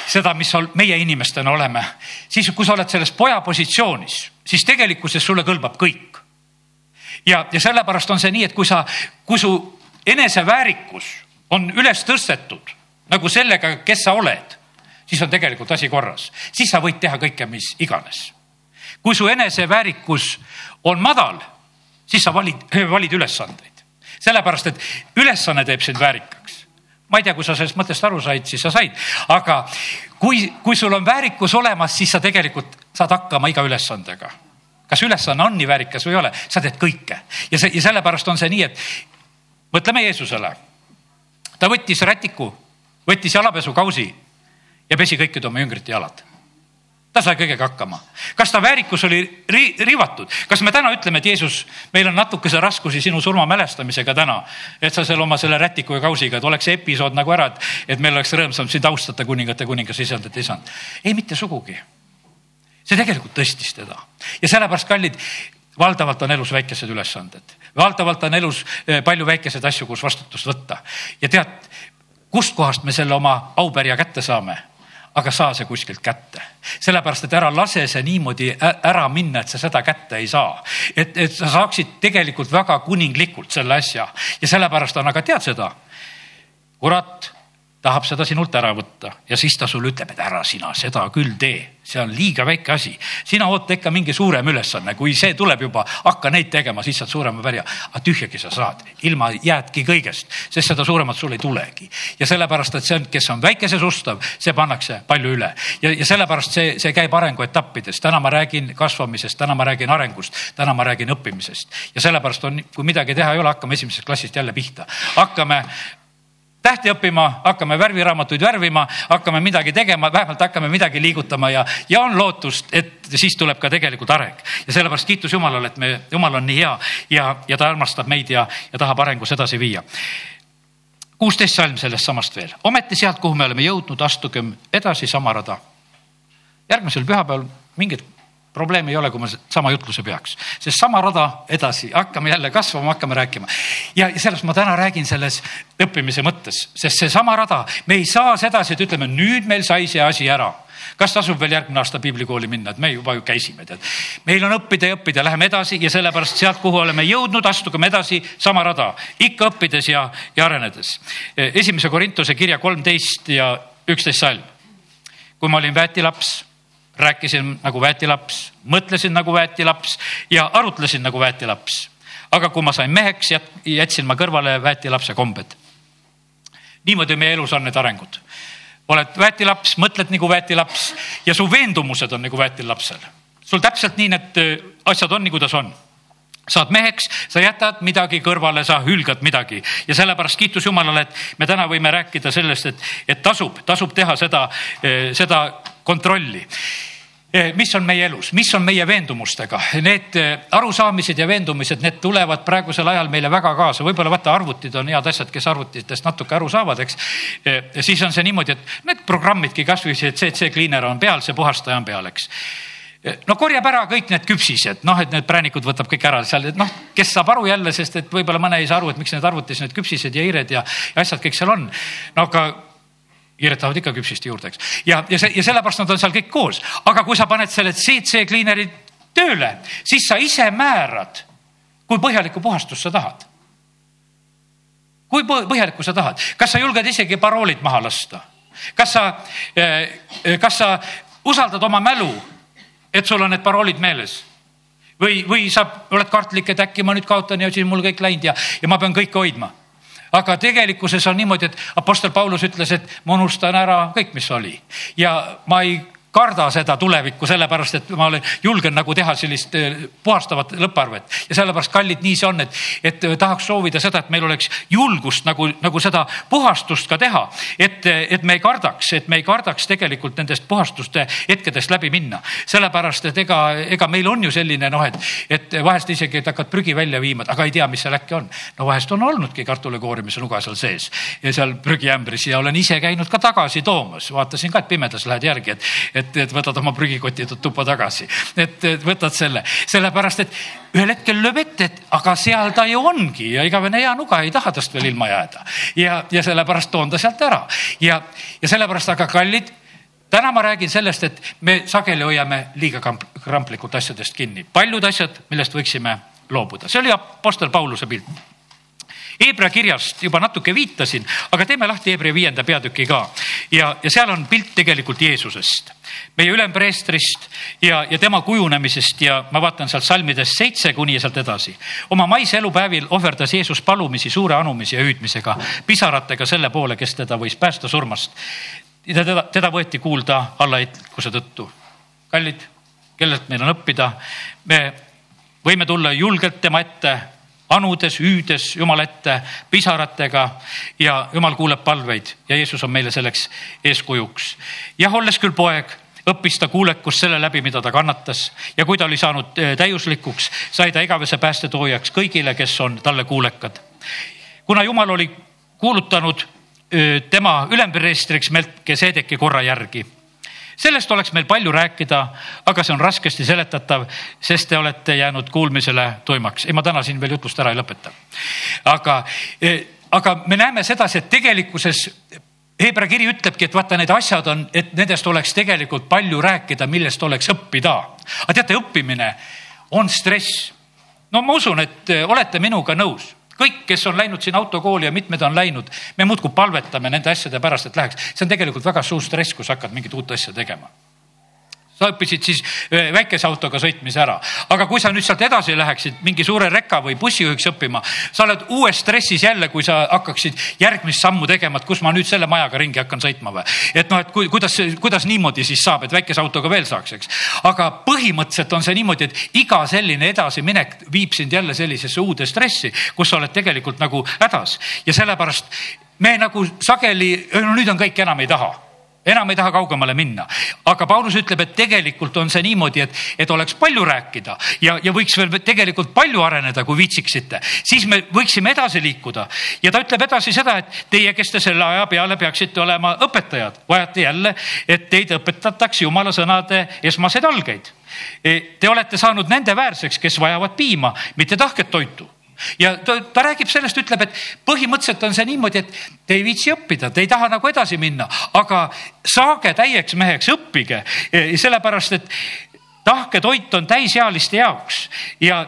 seda, mis meie inimestena oleme, siis kui sa oled selles poja positsioonis, siis tegelikkuses sulle kõlbab kõik. ja, ja sellepärast on see nii, et kui sa, kui su eneseväärikus on üles tõstetud nagu sellega, kes sa oled, siis on tegelikult asi korras, siis sa võid teha kõike, mis iganes kui su eneseväärikus on madal, siis sa valid, valid ülesandeid. sellepärast, et ülesanne teeb sind väärikaks ma ei tea, kui sa sellest mõttest aru said, siis sa said, aga kui, kui sul on väärikus olemas, siis sa tegelikult saad hakkama iga ülesandega. kas ülesanne on nii väärikas või ei ole, sa teed kõike ja see ja sellepärast on see nii, et mõtleme Jeesusele. ta võttis rätiku, võttis jalapesukausi ja pesi kõikide oma jüngrite jalad ta sai kõigega hakkama. kas ta väärikus oli ri riivatud, kas me täna ütleme, et Jeesus, meil on natukese raskusi sinu surma mälestamisega täna, et sa seal oma selle rätiku ja kausiga, et oleks episood nagu ära, et, et meil oleks rõõmsam sind austada kuningate kuningas, isandate isand. ei, mitte sugugi. see tegelikult tõstis teda ja sellepärast, kallid, valdavalt on elus väikesed ülesanded, valdavalt on elus eh, palju väikeseid asju, kus vastutust võtta ja tead, kustkohast me selle oma aupärija kätte saame aga saa see kuskilt kätte. sellepärast, et ära lase see niimoodi ära minna, et sa seda kätte ei saa. et, et sa saaksid tegelikult väga kuninglikult selle asja ja sellepärast on, aga tead seda, kurat tahab seda sinult ära võtta ja siis ta sulle ütleb, et ära sina seda küll tee, see on liiga väike asi. sina oota ikka mingi suurem ülesanne, kui see tuleb juba, hakka neid tegema, siis saad suurema pärja. aga tühjagi sa saad, ilma jäädki kõigest, sest seda suuremat sul ei tulegi. ja sellepärast, et see kes on väikeses ustav, see pannakse palju üle ja, ja sellepärast see, see käib arenguetappides. täna ma räägin kasvamisest, täna ma räägin arengust, täna ma räägin õppimisest ja sellepärast on, kui midagi teha ei ole, hakkame esimesest klassist jälle pihta. hakkame tähti õppima, hakkame värviraamatuid värvima, hakkame midagi tegema, vähemalt hakkame midagi liigutama ja, ja on lootust, et siis tuleb ka tegelikult areng. ja sellepärast kiitus Jumalale, et me, Jumal on nii hea ja, ja ta armastab meid ja, ja tahab arengus edasi viia. kuusteist salm sellest samast veel. ometi sealt, kuhu me oleme jõudnud, astugem edasi sama rada. järgmisel pühapäeval mingit probleemi ei ole, kui ma sama jutluse peaks, sest sama rada edasi, hakkame jälle kasvama, hakkame rääkima. ja sellest ma täna räägin selles õppimise mõttes, sest seesama rada, me ei saa sedasi, et ütleme, nüüd meil sai see asi ära kas tasub veel järgmine aasta piiblikooli minna, et me juba ju käisime, tead. meil on õppida ja õppida, läheme edasi ja sellepärast sealt, kuhu oleme jõudnud, astugem edasi sama rada, ikka õppides ja, ja arenedes. esimese Korintuse kirja kolmteist ja üksteist salm. kui ma olin väetilaps rääkisin nagu väetilaps, mõtlesin nagu väetilaps ja arutlesin nagu väetilaps. aga kui ma sain meheks, jätsin ma kõrvale väetilapse kombed. niimoodi meie elus on need arengud. oled väetilaps, mõtled nagu väetilaps ja su veendumused on nagu väetilapsel. sul täpselt nii need äh, asjad on, nagu ta on saad meheks, sa jätad midagi kõrvale, sa hülgad midagi ja sellepärast kiitus Jumalale, et me täna võime rääkida sellest, et, et tasub, tasub teha seda, äh, seda kontrolli mis on meie elus, mis on meie veendumustega, need eh, arusaamised ja veendumised, need tulevad praegusel ajal meile väga kaasa, võib-olla vaata, arvutid on head asjad, kes arvutitest natuke aru saavad, eks. Eh, siis on see niimoodi, et need programmidki kasvõi see CC cleaner on peal, see puhastaja on peal, eks. No korjab ära kõik need küpsised, noh, et need präänikud võtab kõik ära seal, et noh, kes saab aru jälle, sest et võib-olla mõne ei saa aru, et miks need arvutis need küpsised ja hiired ja, ja asjad kõik seal on. no aga hiired tahavad ikka küpsist juurde, eks. ja, ja see ja sellepärast nad on seal kõik koos, aga kui sa paned selle CC cleaner'i tööle, siis sa ise määrad, kui põhjalikku puhastust sa tahad. kui põhjalikku sa tahad, kas sa julged isegi paroolid maha lasta? kas sa, eh, kas sa usaldad oma mälu, et sul on need paroolid meeles? või, või sa oled kartlik, et äkki ma nüüd kaotan ja siis mul kõik läinud ja, ja ma pean kõike hoidma aga tegelikkuses on niimoodi, et Apostel Paulus ütles, et ma unustan ära kõik, mis oli. Ja ma ei karda seda tulevikku, sellepärast et ma olen, julgen nagu teha sellist eh, puhastavat lõpparvet ja sellepärast, kallid, nii see on, et, et eh, tahaks soovida seda, et meil oleks julgust nagu, nagu seda puhastust ka teha. et, et me ei kardaks, et me ei kardaks tegelikult nendest puhastuste hetkedest läbi minna, sellepärast et ega, ega meil on ju selline noh, et, et vahest isegi, et hakkad prügi välja viima, aga ei tea, mis seal äkki on. no vahest on olnudki kartulikoorimise nuga seal sees ja seal prügiämbris ja olen ise käinud ka tagasi toomas, vaatasin ka, et pimedas lähed järgi, et, et et, võtad oma prügikoti tuppa tagasi, et võtad selle, sellepärast et ühel hetkel lööb ette, et aga seal ta ju ongi ja igavene hea nuga ei taha tast veel ilma jääda. ja, ja sellepärast toon ta sealt ära. Ja, ja sellepärast, aga kallid täna ma räägin sellest, et me sageli hoiame liiga kramplikult asjadest kinni, paljud asjad, millest võiksime loobuda, see oli Apostel Pauluse pilt. Hebra kirjast juba natuke viitasin, aga teeme lahti Hebra viienda peatüki ka ja, ja seal on pilt tegelikult Jeesusest, meie ülempreestrist ja, ja tema kujunemisest ja ma vaatan sealt salmidest seitse kuni sealt edasi. oma maise elupäevil ohverdas Jeesus palumisi suure anumise ja hüüdmisega, pisaratega selle poole, kes teda võis päästa surmast. teda, teda võeti kuulda allaheitlikkuse tõttu. kallid, kellelt meil on õppida, me võime tulla julgelt tema ette anudes, hüüdes Jumala ette pisaratega ja Jumal kuuleb palveid ja Jeesus on meile selleks eeskujuks. jah, olles küll poeg, õppis ta kuulekust selle läbi, mida ta kannatas ja kui ta oli saanud eh, täiuslikuks, sai ta igavese päästetoojaks kõigile, kes on talle kuulekad. kuna Jumal oli kuulutanud eh, tema ülempreestriks Melkeseedeki korra järgi sellest oleks meil palju rääkida, aga see on raskesti seletatav, sest te olete jäänud kuulmisele tuimaks. ei, ma täna siin veel jutust ära ei lõpeta. aga, e, aga me näeme sedasi, et tegelikkuses Hebra kiri ütlebki, et vaata, need asjad on, et nendest oleks tegelikult palju rääkida, millest oleks õppida. aga teate, õppimine on stress. no ma usun, et olete minuga nõus kõik, kes on läinud siin autokooli ja mitmed on läinud, me muudkui palvetame nende asjade pärast, et läheks. see on tegelikult väga suur stress, kui sa hakkad mingit uut asja tegema sa õppisid siis väikese autoga sõitmise ära. aga kui sa nüüd sealt edasi läheksid mingi suure reka või bussijuhiks õppima, sa oled uues stressis jälle, kui sa hakkaksid järgmist sammu tegema, et kus ma nüüd selle majaga ringi hakkan sõitma või. et noh, et kui, kuidas, kuidas niimoodi siis saab, et väikese autoga veel saaks, eks. aga põhimõtteliselt on see niimoodi, et iga selline edasiminek viib sind jälle sellisesse uude stressi, kus sa oled tegelikult nagu hädas ja sellepärast me nagu sageli, no nüüd on kõik, enam ei taha enam ei taha kaugemale minna. aga Paulus ütleb, et tegelikult on see niimoodi, et, et oleks palju rääkida ja, ja võiks veel tegelikult palju areneda, kui viitsiksite, siis me võiksime edasi liikuda. ja ta ütleb edasi seda, et teie, kes te selle aja peale peaksite olema õpetajad, vajate jälle, et teid õpetataks jumala sõnade esmaseid algeid. E, te olete saanud nende väärseks, kes vajavad piima, mitte tahket toitu ja ta, ta räägib sellest, ütleb, et põhimõtteliselt on see niimoodi, et te ei viitsi õppida, te ei taha nagu edasi minna, aga saage täieks meheks, õppige, sellepärast et tahketoit on täisealiste jaoks ja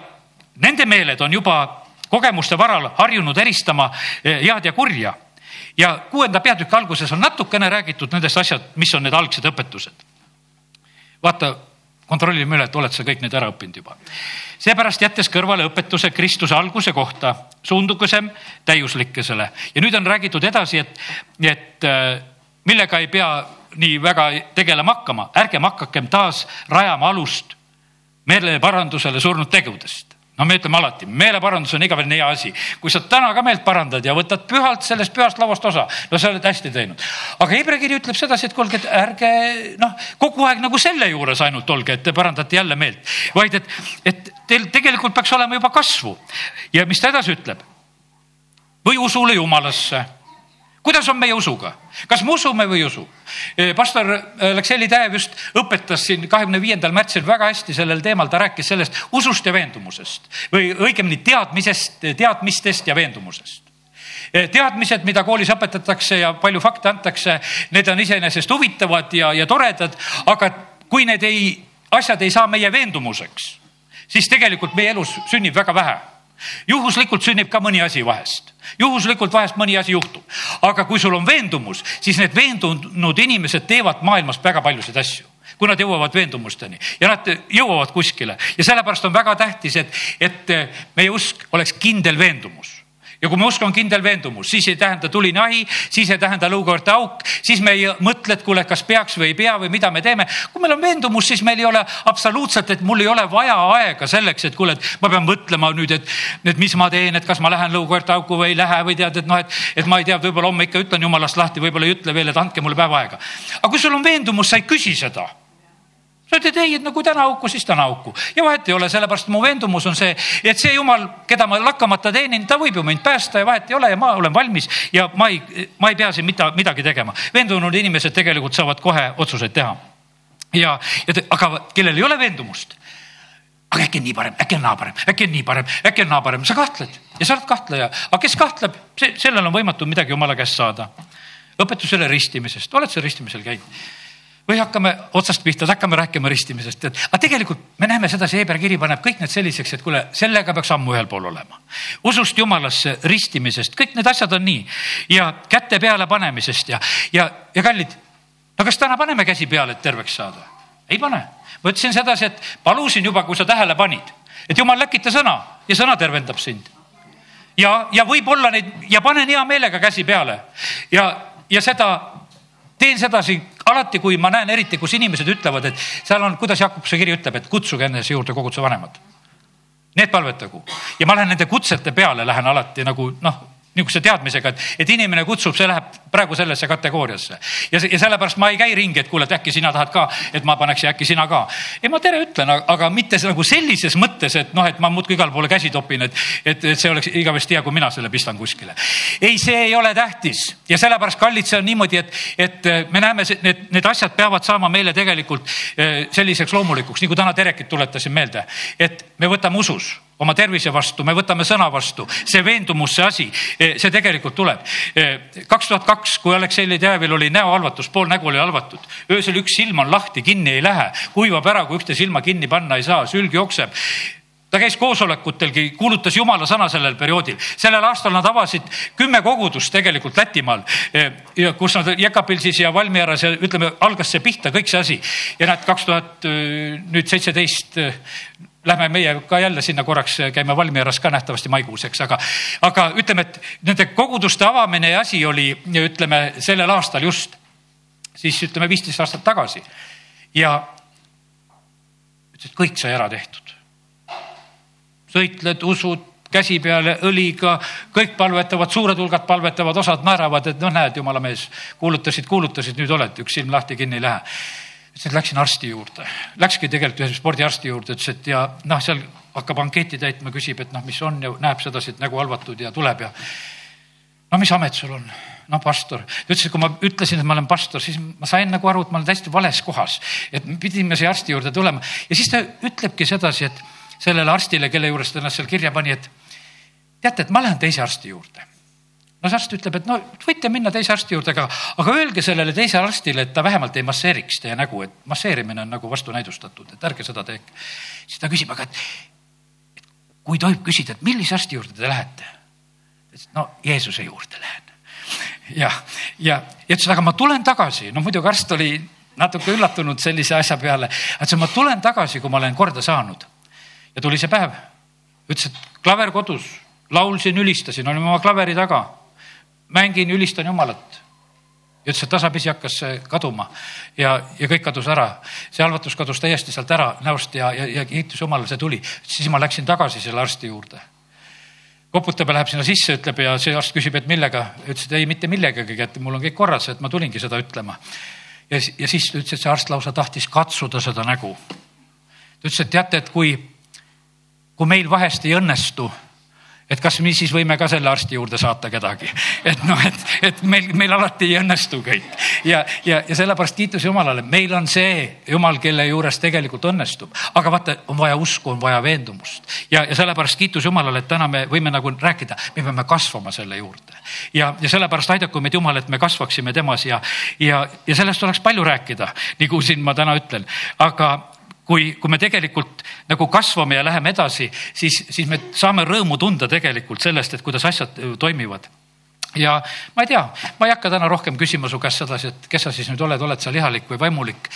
nende meeled on juba kogemuste varal harjunud eristama e, head ja kurja. ja kuuenda peatüki alguses on natukene räägitud nendest asjad, mis on need algsed õpetused. vaata kontrollime üle, et oled sa kõik need ära õppinud juba. seepärast jättes kõrvale õpetuse Kristuse alguse kohta, suundugusem täiuslikkusele. Ja nüüd on räägitud edasi, et, et äh, millega ei pea nii väga tegelema hakkama, ärgem hakakem taas rajama alust meeleparandusele surnud tegudest no me ütleme alati, meeleparandus on igavene hea asi. kui sa täna ka meelt parandad ja võtad pühalt sellest pühast lauast osa, no sa oled hästi teinud. aga Hebra kiri ütleb sedasi, et kuulge, et ärge noh, kogu aeg nagu selle juures ainult olge, et te parandate jälle meelt, vaid et, et teil tegelikult peaks olema juba kasvu. ja mis ta edasi ütleb? või usule jumalasse kuidas on meie usuga, kas me usume või ei usu? Pastor Aleksei Täev just õpetas siin kahekümne viiendal märtsil väga hästi sellel teemal, ta rääkis sellest usust ja veendumusest. Või õigemini teadmisest, teadmistest ja veendumusest. Teadmised, mida koolis õpetatakse ja palju fakte antakse, need on iseenesest huvitavad ja, ja toredad, aga kui need ei, asjad ei saa meie veendumuseks, siis tegelikult meie elus sünnib väga vähe. Juhuslikult sünnib ka mõni asi vahest, juhuslikult vahest mõni asi juhtub, aga kui sul on veendumus, siis need veendunud inimesed teevad maailmas väga paljusid asju kui nad jõuavad veendumusteni. Ja nad jõuavad kuskile. Ja sellepärast on väga tähtis, et, et meie usk oleks kindel veendumus ja kui usk on kindel veendumus, siis ei tähenda tuline ahi, siis ei tähenda lõukoorte auk, siis me ei mõtle, et kuule, kas peaks või ei pea või mida me teeme. kui meil on veendumus, siis meil ei ole absoluutselt, et mul ei ole vaja aega selleks, et kuule, et ma pean mõtlema nüüd, et, et mis ma teen, et kas ma lähen lõukoorte auku või ei lähe või tead, et noh, et, et ma ei tea, võib-olla homme ikka ütlen jumalast lahti, võib-olla ei ütle veel, et andke mulle päev aega. aga kui sul on veendumus, sa ei küsi seda sa ütled ei, et no kui täna auku, siis täna auku ja vahet ei ole, sellepärast mu veendumus on see, et see jumal, keda ma lakkamata teenin, ta võib ju mind päästa ja vahet ei ole ja ma olen valmis ja ma ei, ma ei pea siin mida, midagi tegema. veendunud inimesed tegelikult saavad kohe otsuseid teha. ja, ja aga kellel ei ole veendumust aga äkki on nii parem, äkki on naa parem, äkki on nii parem, äkki on naa parem, sa kahtled ja sa oled kahtleja, aga kes kahtleb, see, sellel on võimatu midagi jumala käest saada. õpetusele ristimisest, oled sa ristimisel käinud? Või hakkame otsast pihta, hakkame rääkima ristimisest, et aga tegelikult me näeme sedasi, Hebra kiri paneb kõik need selliseks, et kuule, sellega peaks ammu ühel pool olema. usust jumalasse, ristimisest, kõik need asjad on nii ja käte peale panemisest ja, ja, ja kallid, no kas täna paneme käsi peale, et terveks saada? ei pane. ma ütlesin sedasi, et palusin juba, kui sa tähele panid, et jumal läkita sõna ja sõna tervendab sind. ja, ja võib-olla neid ja panen hea meelega käsi peale ja, ja seda teen sedasi alati, kui ma näen eriti, kus inimesed ütlevad, et seal on, kuidas Jakobuse kiri ütleb, et kutsuge enese juurde koguduse vanemad. Need palvetagu ja ma lähen nende kutsete peale, lähen alati nagu noh niisuguse teadmisega, et, et inimene kutsub, see läheb praegu sellesse kategooriasse. ja, ja sellepärast ma ei käi ringi, et kuule, et äkki sina tahad ka, et ma paneks ja äkki sina ka. ei, ma tere ütlen, aga mitte nagu sellises mõttes, et noh, et ma muudkui igale poole käsi topin, et, et, et see oleks igavesti hea, kui mina selle pistan kuskile. ei, see ei ole tähtis ja sellepärast, kallid, see on niimoodi, et, et me näeme, need, need asjad peavad saama meile tegelikult eh, selliseks loomulikuks, nagu täna Terekit tuletasin meelde, et me võtame usus oma tervise vastu, me võtame sõna vastu, see veendumus, see asi, eh, see tegelikult tuleb. Eh, kaks tuhat kaks, kui Aleksei Ledejevel oli näohalvatus, pool nägu oli halvatud, öösel üks silm on lahti, kinni ei lähe, kuivab ära, kui ühte silma kinni panna ei saa, sülg jookseb ta käis koosolekutelgi, kuulutas jumala sõna sellel perioodil. sellel aastal nad avasid kümme kogudust tegelikult Lätimaal, eh, kus nad Jekapilsis ja Valmieras ja ütleme, algas see pihta, kõik see asi. ja näed, kaks tuhat nüüd seitseteist lähme meie ka jälle sinna korraks, käime Valmieras ka nähtavasti maikuus, eks, aga, aga ütleme, et nende koguduste avamine ja asi oli, ütleme sellel aastal just, siis ütleme viisteist aastat tagasi. ja ütles, et kõik sai ära tehtud. sõitled, usud, käsi peale õliga, kõik palvetavad, suured hulgad palvetavad, osad naeravad, et noh, näed, jumala mees, kuulutasid, kuulutasid, nüüd oled, üks silm lahti, kinni ei lähe ütles, et läksin arsti juurde. Läkski tegelikult ühe spordiarsti juurde, ütles, et ja noh, seal hakkab ankeeti täitma, küsib, et noh, mis on ja näeb sedasi, et nägu halvatud ja tuleb ja. no mis amet sul on? no pastor. ta ütles, et kui ma ütlesin, et ma olen pastor, siis ma sain nagu aru, et ma olen täiesti vales kohas. et pidime siia arsti juurde tulema ja siis ta ütlebki sedasi, et sellele arstile, kelle juures ta ennast seal kirja pani, et teate, et ma lähen teise arsti juurde no see arst ütleb, et no võite minna teise arsti juurde, aga, aga öelge sellele teisele arstile, et ta vähemalt ei masseeriks teie nägu, et masseerimine on nagu vastunäidustatud, et ärge seda tehke. siis ta küsib, aga et, et kui tohib küsida, et millise arsti juurde te lähete? no Jeesuse juurde lähen. ja, ja, ja ütles, aga ma tulen tagasi, no muidugi arst oli natuke üllatunud sellise asja peale, ütles, ma tulen tagasi, kui ma olen korda saanud. ja tuli see päev, ütles, et klaver kodus, laulsin, ülistasin, olin oma klaveri taga mängin, ülistan Jumalat. ja ütles, et tasapisi hakkas see kaduma ja, ja kõik kadus ära. see halvatus kadus täiesti sealt ära näost ja, ja, ja kiitus Jumalale, see tuli. siis ma läksin tagasi selle arsti juurde. koputab ja läheb sinna sisse, ütleb ja see arst küsib, et millega. ütles, et ei, mitte millegagi, et mul on kõik korras, et ma tulingi seda ütlema. ja, ja siis ta ütles, et see arst lausa tahtis katsuda seda nägu. ta ütles, et teate, et kui, kui meil vahest ei õnnestu et kas me siis võime ka selle arsti juurde saata kedagi, et noh, et, et meil, meil alati ei õnnestu kõik. Ja, ja, ja sellepärast kiitus Jumalale, meil on see Jumal, kelle juures tegelikult õnnestub, aga vaata, on vaja usku, on vaja veendumust. Ja, ja sellepärast kiitus Jumalale, et täna me võime nagu rääkida, me peame kasvama selle juurde. Ja, ja sellepärast aidaku meid Jumal, et me kasvaksime temas ja, ja, ja sellest oleks palju rääkida, nagu siin ma täna ütlen, aga kui, kui me tegelikult nagu kasvame ja läheme edasi, siis, siis me saame rõõmu tunda tegelikult sellest, et kuidas asjad äh, toimivad ja ma ei tea, ma ei hakka täna rohkem küsima su käest sedasi, et kes sa siis nüüd oled, oled sa lihalik või vaimulik.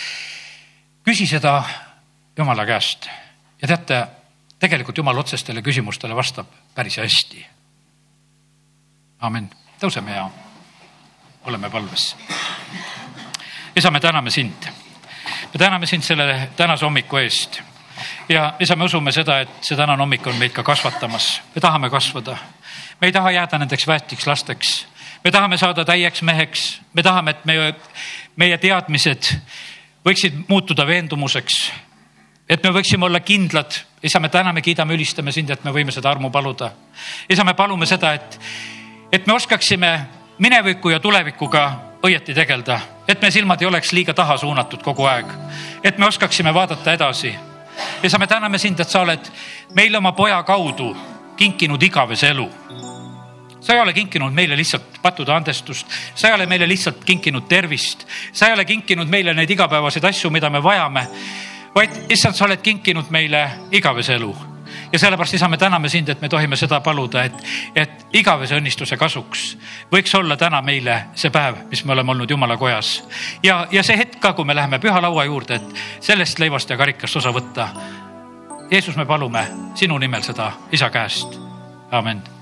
küsi seda jumala käest ja teate, tegelikult jumal otsestele küsimustele vastab päris hästi. amin, tõuseme ja oleme palves. isa, me täname sind me täname sind selle tänase hommiku eest ja isa, me usume seda, et see tänane hommik on meid ka kasvatamas. me tahame kasvada. me ei taha jääda nendeks väetiks lasteks. me tahame saada täieks meheks. me tahame, et meie, meie teadmised võiksid muutuda veendumuseks. et me võiksime olla kindlad. isa, me täname, kiidame, ülistame sind, et me võime seda armu paluda. isa, me palume seda, et, et me oskaksime mineviku ja tulevikuga õieti tegeleda, et me silmad ei oleks liiga taha suunatud kogu aeg, et me oskaksime vaadata edasi. ja sa, me täname sind, et sa oled meile oma poja kaudu kinkinud igavese elu. sa ei ole kinkinud meile lihtsalt pattude andestust, sa ei ole meile lihtsalt kinkinud tervist, sa ei ole kinkinud meile neid igapäevaseid asju, mida me vajame, vaid issand, sa oled kinkinud meile igavese elu ja sellepärast, isa, me täname sind, et me tohime seda paluda, et, et igavese õnnistuse kasuks võiks olla täna meile see päev, mis me oleme olnud Jumala kojas. ja, ja see hetk ka, kui me läheme püha laua juurde, et sellest leivast ja karikast osa võtta. Jeesus, me palume sinu nimel seda isa käest. amin